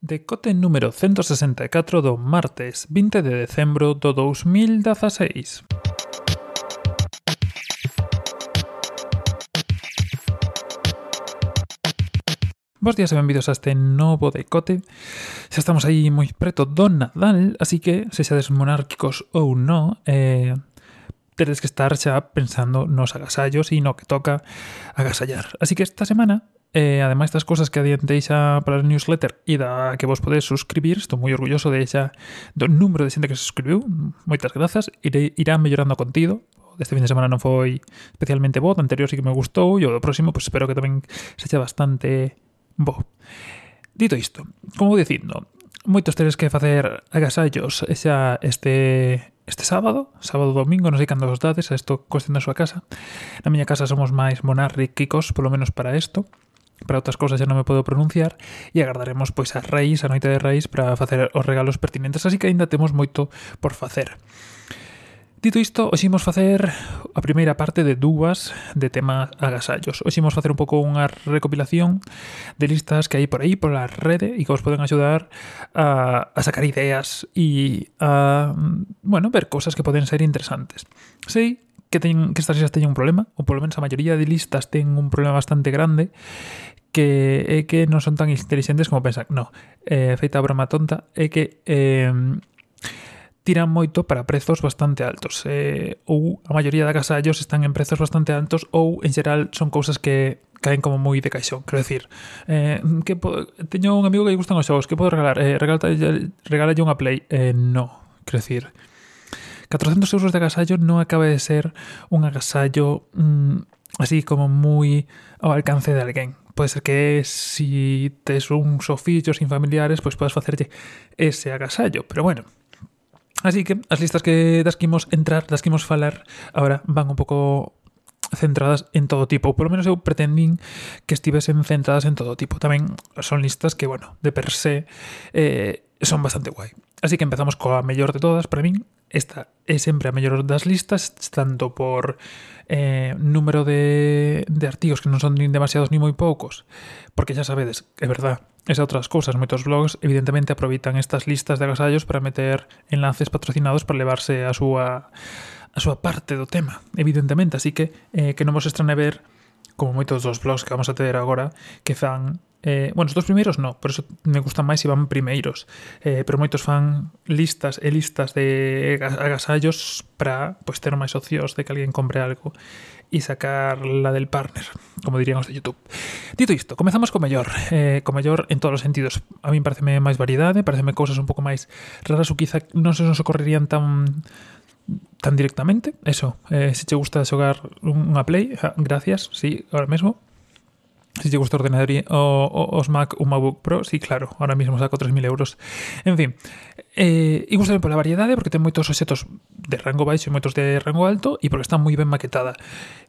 decote número 164 do martes 20 de decembro do 2016. Bos días e benvidos a este novo decote. Xa estamos aí moi preto do Nadal, así que, se xades monárquicos ou non, eh, tedes que estar xa pensando nos agasallos e no que toca agasallar. Así que esta semana E ademais das cousas que adiantei xa para o newsletter e da que vos podedes suscribir, estou moi orgulloso de xa do número de xente que se suscribiu, moitas grazas, Irei, irá mellorando o contido, deste fin de semana non foi especialmente bo, o anterior sí que me gustou e o do próximo pues, espero que tamén sexa bastante bo. Dito isto, como vou dicindo, moitos teres que facer agasallos xa este este sábado, sábado domingo, non sei cando os dades, isto cuestión da súa casa. Na miña casa somos máis monárquicos, polo menos para isto para outras cousas xa non me podo pronunciar e agardaremos pois a Reis, a noite de Reis para facer os regalos pertinentes, así que aínda temos moito por facer. Dito isto, hoxe imos facer a primeira parte de dúas de tema agasallos. Hoxe imos facer un pouco unha recopilación de listas que hai por aí, pola rede, e que vos poden axudar a, a sacar ideas e a, mm, bueno, ver cosas que poden ser interesantes. Sei que, teñen, que estas listas teñen un problema, ou polo menos a maioría de listas ten un problema bastante grande, que é que non son tan inteligentes como pensan. No, eh, feita a broma tonta, é que eh, tiran moito para prezos bastante altos. Eh, ou a maioría da casa ellos están en prezos bastante altos ou en xeral son cousas que caen como moi de caixón. Quero decir, eh, que teño un amigo que lle gustan os xogos, que podo regalar? Eh, regala, regala unha Play. Eh, no, quero decir, 400 euros de agasallo no acaba de ser un agasallo mmm, así como muy ao alcance de alguén. Pode ser que si tes un sofillo sin familiares, pois pues podes facerlle ese agasallo, pero bueno, Así que as listas que das que imos entrar, das que imos falar, agora van un pouco centradas en todo tipo. Por lo menos eu pretendín que estivesen centradas en todo tipo. Tamén son listas que, bueno, de per se eh, son bastante guai. Así que empezamos coa mellor de todas para min. Esta é sempre a mellor das listas, tanto por eh, número de, de artigos que non son nin demasiados ni moi poucos, porque xa sabedes, é verdad, esas outras cousas, moitos blogs evidentemente aproveitan estas listas de agasallos para meter enlaces patrocinados para levarse a súa a súa parte do tema, evidentemente, así que eh, que non vos estrane ver como moitos dos blogs que vamos a ter agora, que fan Eh, bueno, os dos primeiros no, por eso me gustan máis se van primeiros. Eh, pero moitos fan listas e listas de agasallos para pues, pois, ter máis socios de que alguén compre algo e sacar la del partner, como dirían os de YouTube. Dito isto, comezamos co mellor, eh, co mellor en todos os sentidos. A min pareceme máis variedade, pareceme cousas un pouco máis raras ou quizá non se nos ocorrerían tan tan directamente. Eso, eh, se che te gusta xogar unha Play, gracias, sí, ahora mesmo. Si te gusta ordenador o, o, os Mac un MacBook Pro, sí, claro, ahora mismo saco 3.000 euros. En fin, eh, e gustame pola variedade porque ten moitos objetos de rango baixo e moitos de rango alto e porque está moi ben maquetada.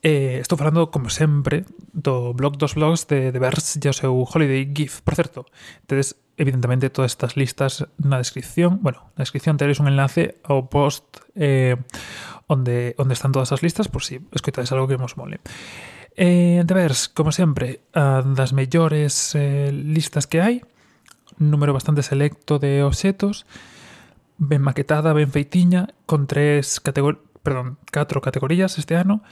Eh, estou falando, como sempre, do blog dos blogs de, de Verge e o seu Holiday GIF. Por certo, tedes evidentemente todas estas listas na descripción, bueno, na descripción teréis un enlace ao post eh, onde, onde están todas as listas por si escoitades algo que vos mole. Eh, de vers, como sempre, a das mellores eh, listas que hai, número bastante selecto de obxetos, ben maquetada, ben feitiña, con tres categorías perdón, catro categorías este ano,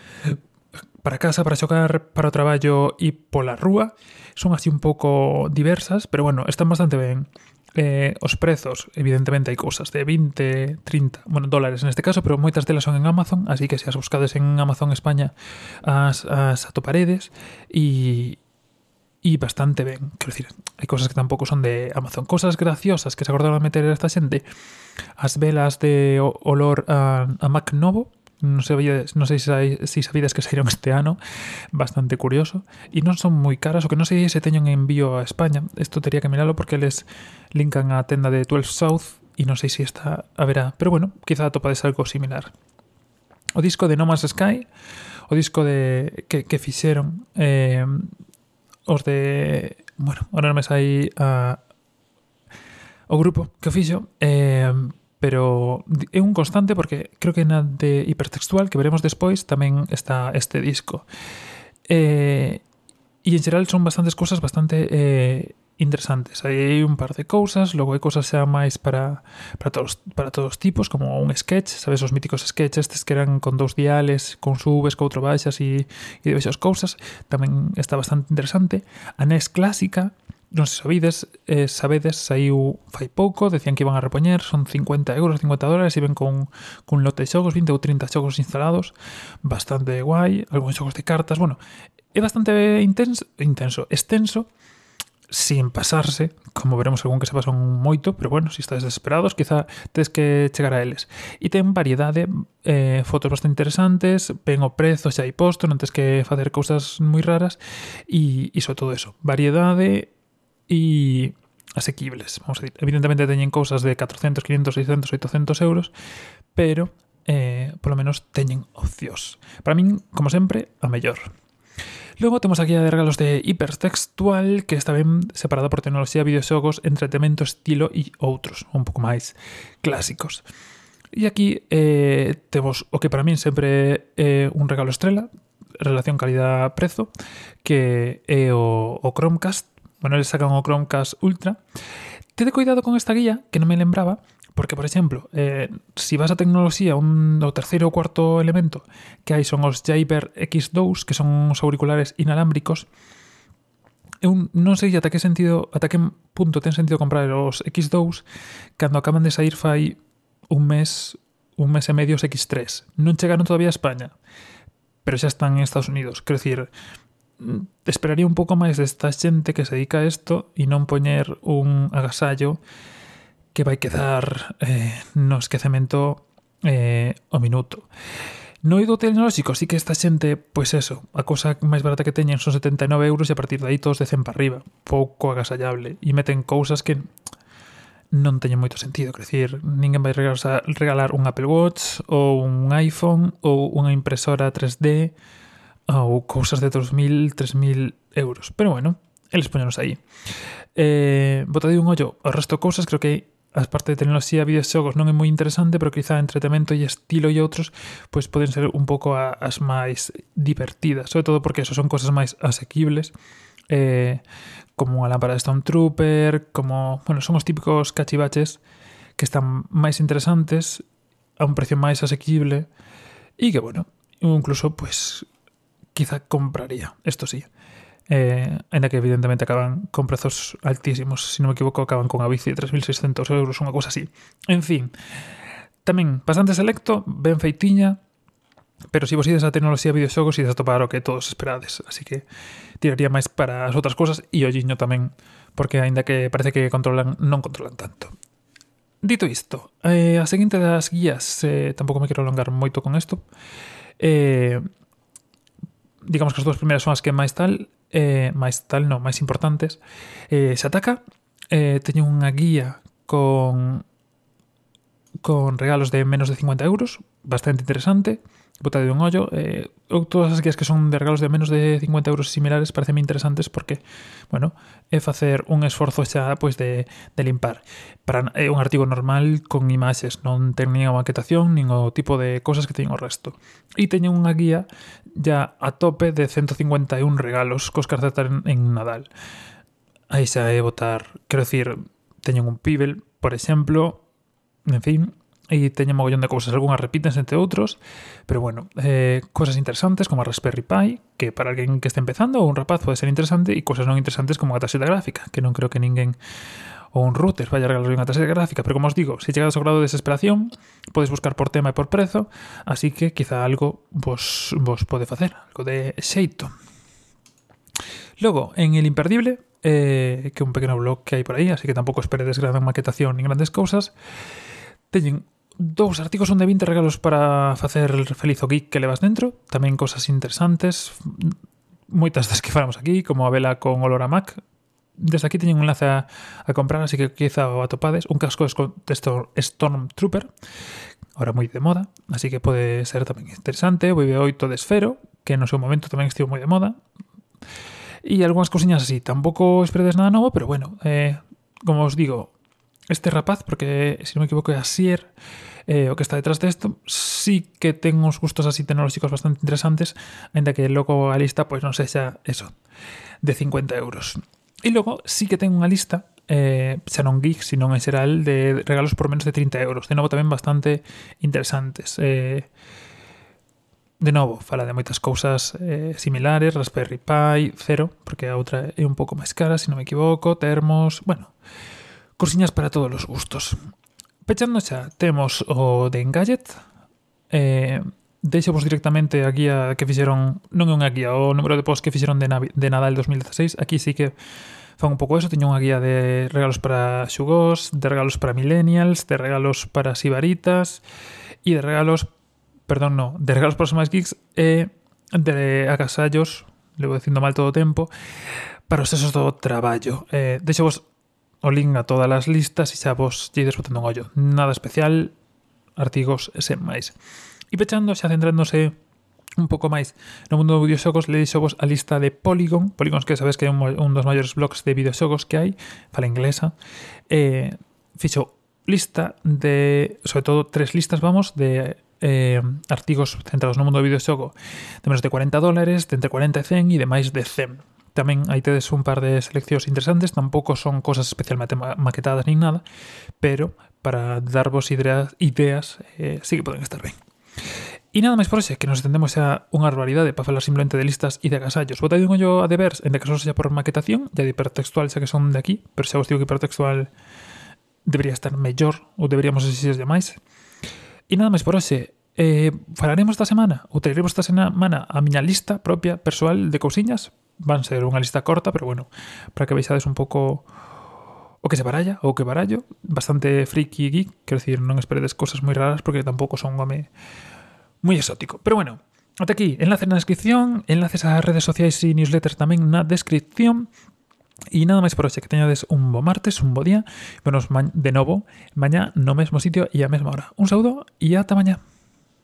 para casa, para xogar, para o traballo e pola rúa. Son así un pouco diversas, pero bueno, están bastante ben. Eh, os prezos, evidentemente hai cousas de 20, 30, bueno, dólares neste caso, pero moitas delas son en Amazon, así que se as buscades en Amazon España as, as atoparedes e, e bastante ben. Quero dicir, hai cousas que tampouco son de Amazon. Cousas graciosas que se acordaron de meter esta xente, as velas de olor a, a Mac Novo, non sei, non sei se si sabides que saíron este ano, bastante curioso, e non son moi caras, o que non sei se teñen envío a España, isto teria que miralo porque les linkan a tenda de 12 South e non sei se está esta haberá, pero bueno, quizá topades algo similar. O disco de No Man's Sky, o disco de que, que fixeron eh, os de... Bueno, ahora non me sai a, o grupo que fixo, eh, pero é un constante porque creo que na de hipertextual que veremos despois tamén está este disco. Eh, e en geral son bastantes cousas bastante eh, interesantes. Hai un par de cousas, logo hai cousas xa máis para, para, todos, para todos tipos, como un sketch, sabes, os míticos sketch estes que eran con dous diales, con subes, coutro baixas e, e diversas cousas, tamén está bastante interesante. A NES clásica, non se sabides, eh, sabedes, saiu fai pouco, decían que iban a repoñer, son 50 euros, 50 dólares, e ven con, cun lote de xogos, 20 ou 30 xogos instalados, bastante guai, algúns xogos de cartas, bueno, é bastante intenso, intenso extenso, sin pasarse, como veremos algún que se pasan moito, pero bueno, se si estades desesperados, quizá tedes que chegar a eles. E ten variedade, eh, fotos bastante interesantes, ven o prezo xa hai posto, non tens que facer cousas moi raras, e, e sobre todo eso, variedade, e asequibles, vamos a dicir. Evidentemente teñen cousas de 400, 500, 600, 800 euros, pero eh, polo menos teñen opcións. Para min, como sempre, a mellor. Logo temos aquí a de regalos de hipertextual que está ben separada por tecnoloxía, videoxogos, entretenimento, estilo e outros, un pouco máis clásicos. E aquí eh, temos o que para min sempre é eh, un regalo estrela, relación calidad-prezo, que é o, o Chromecast, bueno, les sacan o Chromecast Ultra. Tede cuidado con esta guía, que non me lembraba, porque, por exemplo, eh, si vas a tecnoloxía, un, o terceiro ou cuarto elemento que hai son os Jaiber X2, que son os auriculares inalámbricos, eu non sei ata que sentido, ata que punto ten sentido comprar os X2 cando acaban de sair fai un mes, un mes e medio os X3. Non chegaron todavía a España, pero xa están en Estados Unidos. Quero dicir, Mm, esperaría un pouco máis desta xente que se dedica a isto e non poñer un agasallo que vai quedar eh, no esquecemento eh, o minuto. No ido tecnolóxico, sí que esta xente, pois eso, a cosa máis barata que teñen son 79 euros e a partir de aí todos de 100 para arriba. Pouco agasallable. E meten cousas que non teñen moito sentido. Quer decir, ninguén vai regalar un Apple Watch ou un iPhone ou unha impresora 3D ou cousas de 2.000, 3.000 euros. Pero bueno, eles poñenos aí. Eh, botade un ollo ao resto de cousas, creo que as parte de tecnoloxía, videoxogos non é moi interesante, pero quizá entretemento e estilo e outros pois poden ser un pouco a, as máis divertidas, sobre todo porque eso son cosas máis asequibles. Eh, como a lámpara de Stormtrooper, como, bueno, son os típicos cachivaches que están máis interesantes a un precio máis asequible e que, bueno, incluso, pues, quizá compraría, esto sí. Eh, en la que evidentemente acaban con precios altísimos, si no me equivoco, acaban con a bici de 3.600 euros, una cosa así. En fin, tamén bastante selecto, ben feitiña, pero se si vos ides a tecnoloxía videoxogos ides a topar o que todos esperades, así que tiraría máis para as outras cousas e o giño tamén, porque aínda que parece que controlan, non controlan tanto. Dito isto, eh, a seguinte das guías, eh, tampouco me quero alongar moito con isto, eh, digamos que as dúas primeiras son as que máis tal, eh, máis tal, non, máis importantes, eh, se ataca, eh, teño unha guía con con regalos de menos de 50 euros, bastante interesante, bota de un ollo. Eh, todas as guías que son de regalos de menos de 50 euros similares parecen interesantes porque, bueno, é facer un esforzo xa pois de, de limpar. Para, é un artigo normal con imaxes, non ten nin a maquetación, nin o tipo de cosas que teñen o resto. E teñen unha guía ya a tope de 151 regalos cos que aceptan en Nadal. Aí xa é botar, quero dicir, teñen un Pibel, por exemplo, en fin, e teñen mogollón de cousas, algunhas repítense entre outros, pero bueno, eh, cosas interesantes como a Raspberry Pi, que para alguén que este empezando ou un rapaz pode ser interesante, e cosas non interesantes como a tarxeta gráfica, que non creo que ninguén ou un router vaya a regalar unha tarxeta gráfica, pero como os digo, se chegados ao grado de desesperación, podes buscar por tema e por prezo, así que quizá algo vos, vos pode facer, algo de xeito. Logo, en el imperdible, eh, que un pequeno blog que hai por aí, así que tampouco esperedes gran maquetación nin grandes cousas, teñen dous artigos son de 20 regalos para facer feliz o geek que levas dentro, tamén cosas interesantes, moitas das que falamos aquí, como a vela con olor a Mac. Desde aquí teñen un enlace a, comprar, así que quizá o atopades. Un casco de Stormtrooper, ahora moi de moda, así que pode ser tamén interesante. O BB8 de Esfero, que no seu momento tamén estivo moi de moda. E algunhas cosiñas así. Tampouco esperedes nada novo, pero bueno, eh, como os digo, este rapaz, porque se non me equivoco é Asier, eh, o que está detrás desto, sí que ten uns gustos así tecnolóxicos bastante interesantes, ainda que logo a lista pois non sexa eso, de 50 euros. E logo sí que ten unha lista eh, xa non geek, sino en xeral de regalos por menos de 30 euros. De novo tamén bastante interesantes. Eh, de novo, fala de moitas cousas eh, similares, Raspberry Pi, cero, porque a outra é un pouco máis cara, se non me equivoco, termos, bueno, Cousiñas para todos os gustos. Pechando xa, temos o de Engadget. Eh, deixo vos directamente a guía que fixeron, non é unha guía, o número de posts que fixeron de, Navi, de Nadal 2016. Aquí sí que fan un pouco eso, teño unha guía de regalos para xugós, de regalos para millennials, de regalos para sibaritas e de regalos, perdón, no, de regalos para os máis geeks e de agasallos, levo dicindo mal todo o tempo, para os sesos do traballo. Eh, deixo vos o link a todas as listas e xa vos lle botando un ollo. Nada especial, artigos e sen máis. E pechando xa centrándose un pouco máis no mundo dos videoxogos le vos a lista de Polygon Polygon que sabes que é un, un dos maiores blogs de videoxogos que hai fala inglesa eh, fixo lista de sobre todo tres listas vamos de eh, artigos centrados no mundo do videoxogo de menos de 40 dólares de entre 40 e 100 e de máis de 100 tamén aí tedes un par de seleccións interesantes, tampouco son cosas especialmente maquetadas nin nada, pero para darvos ideas, ideas eh, sí que poden estar ben. E nada máis por ese, que nos entendemos a unha barbaridade para falar simplemente de listas e de agasallos. Botade un ollo a devers, en de caso xa por maquetación, ya de hipertextual xa que son de aquí, pero xa vos digo que hipertextual debería estar mellor, ou deberíamos exigir máis. E nada máis por ese, eh, falaremos esta semana, ou teremos esta semana a miña lista propia, persoal, de cousiñas van ser unha lista corta, pero bueno, para que veixades un pouco o que se baralla, ou que barallo, bastante friki geek, quero dicir, non esperedes cosas moi raras porque tampouco son un home moi exótico. Pero bueno, ata aquí, enlace na descripción, enlaces ás redes sociais e newsletters tamén na descripción, E nada máis por hoxe, que teñades un bo martes, un bo día. Venos de novo mañá no mesmo sitio e a mesma hora. Un saúdo e ata mañá.